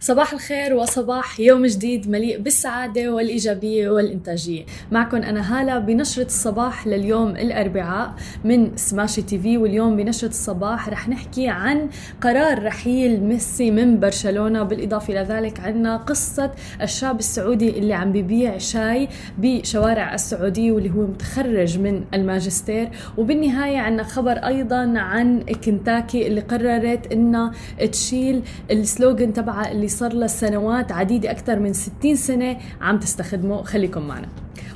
صباح الخير وصباح يوم جديد مليء بالسعادة والإيجابية والإنتاجية. معكم أنا هالة بنشرة الصباح لليوم الأربعاء من سماشي تي في واليوم بنشرة الصباح رح نحكي عن قرار رحيل ميسي من برشلونة. بالإضافة إلى ذلك قصة الشاب السعودي اللي عم ببيع شاي بشوارع السعودية واللي هو متخرج من الماجستير. وبالنهاية عنا خبر أيضا عن كنتاكي اللي قررت إنها تشيل السلوغن تبعها اللي صار له سنوات عديدة أكثر من 60 سنة عم تستخدمه. خليكم معنا.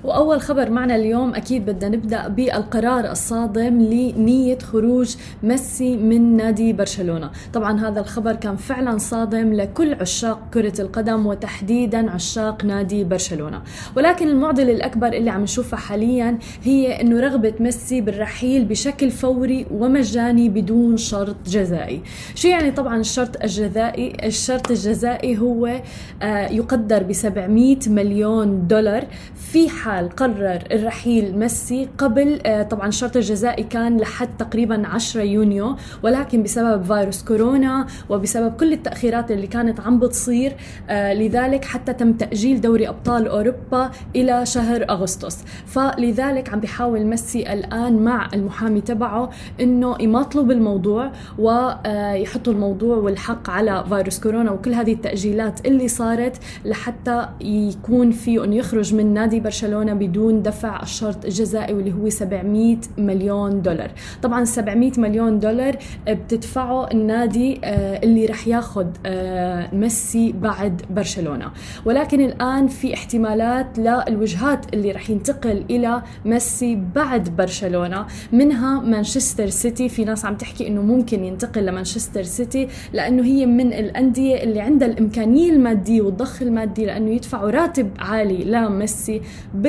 وأول خبر معنا اليوم أكيد بدنا نبدأ بالقرار الصادم لنية خروج ميسي من نادي برشلونة. طبعا هذا الخبر كان فعلا صادم لكل عشاق كرة القدم وتحديدا عشاق نادي برشلونة. ولكن المعضلة الأكبر اللي عم نشوفها حاليا هي أنه رغبة ميسي بالرحيل بشكل فوري ومجاني بدون شرط جزائي. شو يعني طبعا الشرط الجزائي؟ الشرط الجزائي هو آه، يقدر ب 700 مليون دولار في حال قرر الرحيل ميسي قبل آه، طبعا الشرط الجزائي كان لحد تقريبا 10 يونيو ولكن بسبب فيروس كورونا وبسبب كل التأخيرات اللي كانت عم بتصير آه، لذلك حتى تم تأجيل دوري أبطال أوروبا إلى شهر أغسطس. فلذلك عم بيحاول ميسي الآن مع المحامي تبعه إنه يماطلوا بالموضوع ويحطوا الموضوع والحق على فيروس كورونا وكل هذه التأجيلات اللي صارت لحتى يكون فيه أنه يخرج من نادي برشلونة بدون دفع الشرط الجزائي واللي هو 700 مليون دولار. طبعا 700 مليون دولار بتدفعه النادي آه، اللي رح ياخذ آه، ميسي بعد برشلونة. ولكن الآن في احتمالات للوجهات اللي رح ينتقل إلى ميسي بعد برشلونة منها مانشستر سيتي. في ناس عم تحكي إنه ممكن ينتقل لمانشستر سيتي لأنه هي من الأندية اللي عندها الإمكانية المادية والضخ المادي لأنه يدفعوا راتب عالي لميسي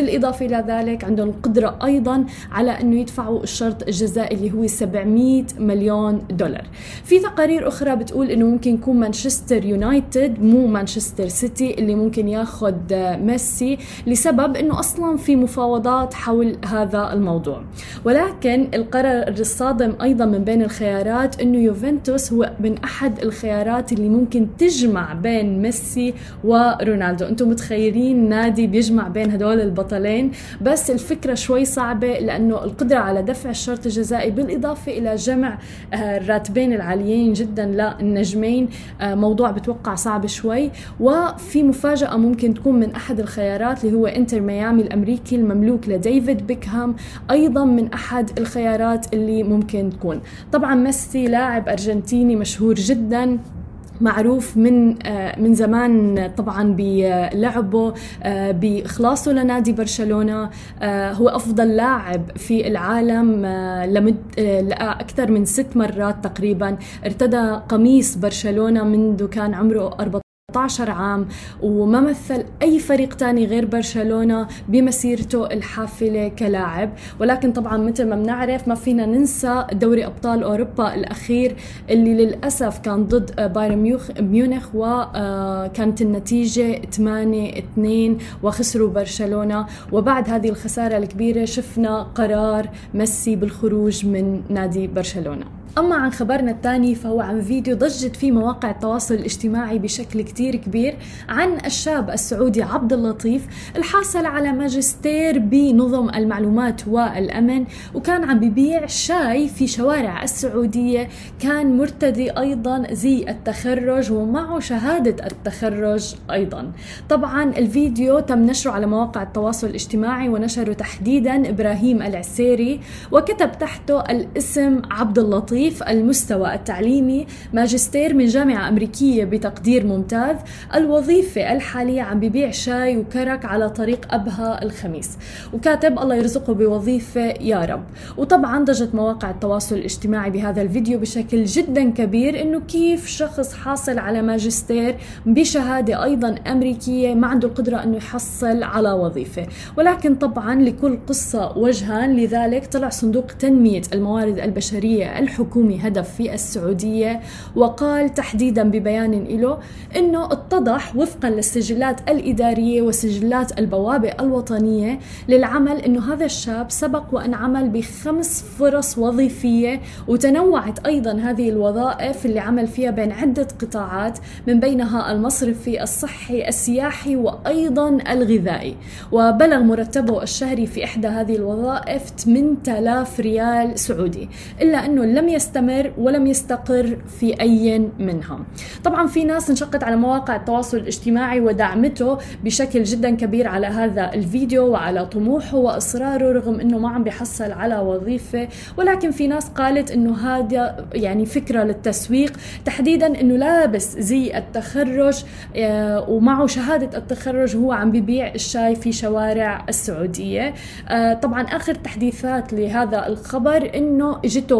بالإضافة إلى ذلك عندهم القدره أيضا على أنه يدفعوا الشرط الجزائي اللي هو 700 مليون دولار. في تقارير أخرى بتقول إنه ممكن يكون مانشستر يونايتد مو مانشستر سيتي اللي ممكن ياخذ ميسي لسبب إنه أصلا في مفاوضات حول هذا الموضوع. ولكن القرار الصادم أيضا من بين الخيارات إنه يوفنتوس هو من أحد الخيارات اللي ممكن تجمع بين ميسي ورونالدو أنتم متخيلين نادي بيجمع بين هدول البطلين بس الفكرة شوي صعبة لأنه القدرة على دفع الشرط الجزائي بالإضافة إلى جمع آه، الراتبين العاليين جدا للنجمين آه، موضوع بتوقع صعب شوي. وفي مفاجأة ممكن تكون من أحد الخيارات اللي هو إنتر ميامي الأمريكي المملوك لديفيد بيكهام أيضا من أحد الخيارات اللي ممكن تكون. طبعا ميسي لاعب أرجنتيني مشهور جدا. معروف من آه، من زمان طبعا بلعبه آه، بإخلاصه لنادي برشلونة. آه، هو أفضل لاعب في العالم لمد أكثر من ست مرات تقريبا. ارتدى قميص برشلونة منذ كان عمره 14 16 عام وما مثل أي فريق تاني غير برشلونة بمسيرته الحافلة كلاعب. ولكن طبعا مثل ما بنعرف ما فينا ننسى دوري أبطال أوروبا الأخير اللي للأسف كان ضد بايرن ميونخ وكانت النتيجة 8-2 وخسروا برشلونة. وبعد هذه الخسارة الكبيرة شفنا قرار ميسي بالخروج من نادي برشلونة. أما عن خبرنا الثاني فهو عن فيديو ضجت فيه مواقع التواصل الاجتماعي بشكل كتير كبير عن الشاب السعودي عبد اللطيف الحاصل على ماجستير بنظم المعلومات والأمن وكان عم ببيع شاي في شوارع السعودية كان مرتدي أيضا زي التخرج ومعه شهادة التخرج أيضا. طبعا الفيديو تم نشره على مواقع التواصل الاجتماعي ونشره تحديدا إبراهيم العسيري وكتب تحته الاسم عبد اللطيف. تضيف المستوى التعليمي ماجستير من جامعة أمريكية بتقدير ممتاز الوظيفة الحالية عم ببيع شاي وكرك على طريق أبها الخميس. وكاتب الله يرزقه بوظيفة يا رب. وطبعا ضجت مواقع التواصل الاجتماعي بهذا الفيديو بشكل جدا كبير إنه كيف شخص حاصل على ماجستير بشهادة أيضا أمريكية ما عنده القدرة إنه يحصل على وظيفة. ولكن طبعا لكل قصة وجهان لذلك طلع صندوق تنمية الموارد البشرية الحكومية حكومي هدف في السعودية وقال تحديدا ببيان له أنه اتضح وفقا للسجلات الإدارية وسجلات البوابة الوطنية للعمل أنه هذا الشاب سبق وأن عمل بخمس فرص وظيفية وتنوعت أيضا هذه الوظائف اللي عمل فيها بين عدة قطاعات من بينها المصرفي الصحي السياحي وأيضا الغذائي. وبلغ مرتبه الشهري في إحدى هذه الوظائف 8000 ريال سعودي. إلا أنه لم يستمر ولم يستقر في أي منهم طبعا في ناس انشقت على مواقع التواصل الاجتماعي ودعمته بشكل جدا كبير على هذا الفيديو وعلى طموحه وإصراره رغم أنه ما عم بيحصل على وظيفة. ولكن في ناس قالت أنه هذا يعني فكرة للتسويق تحديدا أنه لابس زي التخرج آه، ومعه شهادة التخرج هو عم ببيع الشاي في شوارع السعودية. آه، طبعا آخر تحديثات لهذا الخبر أنه إجته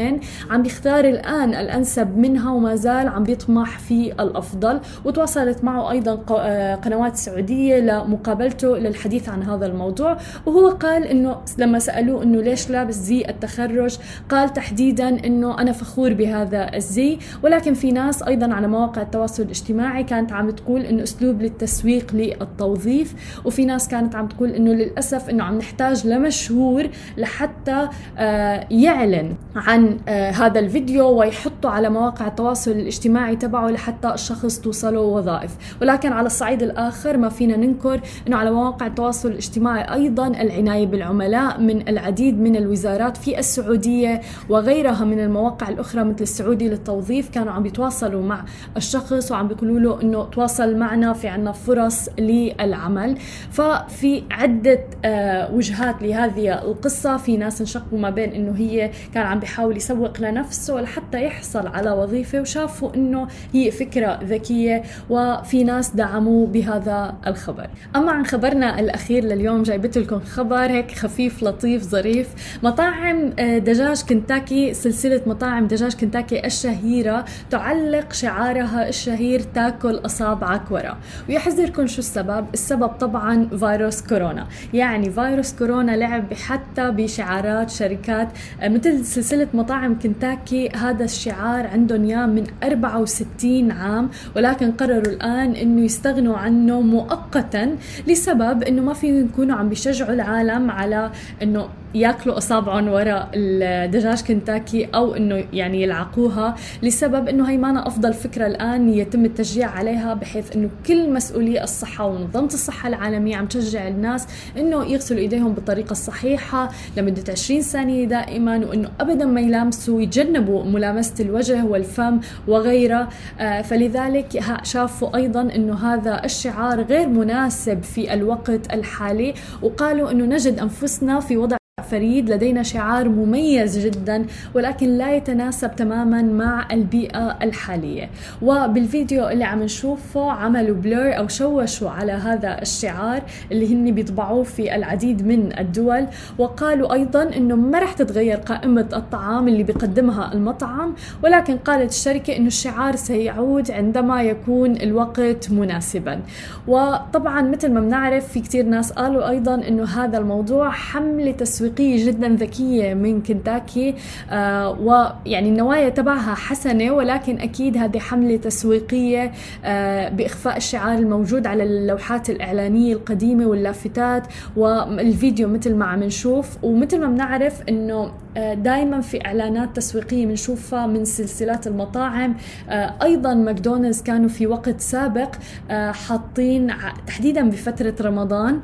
وظيفتين عم بيختار الآن الأنسب منها وما زال عم بيطمح في الأفضل وتواصلت معه أيضا آه، قنوات سعودية لمقابلته للحديث عن هذا الموضوع. وهو قال أنه لما سألوه أنه ليش لابس زي التخرج قال تحديدا أنه أنا فخور بهذا الزي. ولكن في ناس أيضا على مواقع التواصل الاجتماعي كانت عم تقول أنه أسلوب للتسويق للتوظيف وفي ناس كانت عم تقول أنه للأسف أنه عم نحتاج لمشهور لحتى آه، يعلن عن آه، هذا الفيديو ويحطه على مواقع التواصل الاجتماعي تبعه لحتى الشخص توصله وظائف. ولكن على الصعيد الآخر ما فينا ننكر أنه على مواقع التواصل الاجتماعي أيضا العناية بالعملاء من العديد من الوزارات في السعودية وغيرها من المواقع الأخرى مثل السعودي للتوظيف كانوا عم يتواصلوا مع الشخص وعم بيقولوا له أنه تواصل معنا في عنا فرص للعمل. ففي عدة آه، وجهات لهذه القصة في ناس انشقوا ما بين أنه هي كان عم بيحاول يسوق لنفسه لحتى يحصل على وظيفة وشافوا أنه هي فكرة ذكية وفي ناس دعموا بهذا الخبر. أما عن خبرنا الأخير لليوم جايبت لكم خبر هيك خفيف لطيف ظريف. مطاعم آه، دجاج كنتاكي سلسلة مطاعم دجاج كنتاكي الشهيرة تعلق شعارها الشهير تاكل أصابعك ورا ويحذركم شو السبب؟ السبب طبعا فيروس كورونا. يعني فيروس كورونا لعب حتى بشعارات شركات آه، مثل سلسلة مطاعم كنتاكي هذا الشعار عندهم اياه من 64 عام ولكن قرروا الآن إنه يستغنوا عنه مؤقتا لسبب إنه ما فيهم يكونوا عم بيشجعوا العالم على إنه ياكلوا أصابعهم وراء الدجاج كنتاكي أو إنه يعني يلعقوها لسبب إنه هي مانا أفضل فكرة الآن يتم التشجيع عليها بحيث إنه كل مسؤولي الصحة ومنظمه الصحة العالمية عم تشجع الناس إنه يغسلوا إيديهم بالطريقة الصحيحة لمدة 20 ثانية دائما وإنه ابدا ما يلامسوا يتجنبوا ملامسة الوجه والفم وغيرها آه، فلذلك شافوا أيضا إنه هذا الشعار غير مناسب في الوقت الحالي وقالوا إنه نجد أنفسنا في وضع فريد لدينا شعار مميز جدا ولكن لا يتناسب تماما مع البيئة الحالية. وبالفيديو اللي عم نشوفه عملوا بلور أو شوشوا على هذا الشعار اللي هن بيطبعوه في العديد من الدول وقالوا أيضا أنه ما رح تتغير قائمة الطعام اللي بيقدمها المطعم ولكن قالت الشركة أنه الشعار سيعود عندما يكون الوقت مناسبا. وطبعا مثل ما بنعرف في كتير ناس قالوا أيضا أنه هذا الموضوع حملة تسويقية تسويقيه جدا ذكية من كنتاكي آه ويعني النوايا تبعها حسنة ولكن أكيد هذه حملة تسويقية آه بإخفاء الشعار الموجود على اللوحات الإعلانية القديمة واللافتات والفيديو مثل ما عم نشوف. ومثل ما بنعرف إنه دائما في إعلانات تسويقية بنشوفها من سلسلات المطاعم. آه، أيضا ماكدونالدز كانوا في وقت سابق آه، حاطين تحديدا بفترة رمضان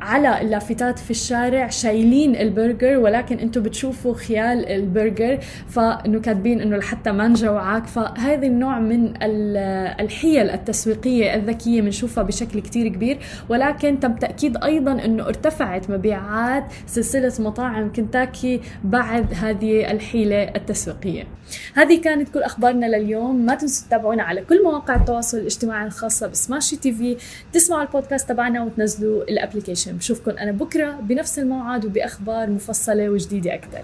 على اللافتات في الشارع شايلين البرجر ولكن أنتم بتشوفوا خيال البرجر فكأنه كاتبين إنه لحتى ما نجوعك. فهذا النوع من الحيل التسويقية الذكية بنشوفها بشكل كتير كبير. ولكن تم تأكيد أيضا إنه ارتفعت مبيعات سلسلة مطاعم كنتاكي بعد هذه الحيلة التسويقية. هذه كانت كل أخبارنا لليوم. ما تنسوا تتابعونا على كل مواقع التواصل الاجتماعي الخاصة بسماشي تي في تسمعوا البودكاست تبعنا وتنزلوا الأبليكيشن. بشوفكم أنا بكرة بنفس الموعد وبأخبار مفصلة وجديدة أكثر.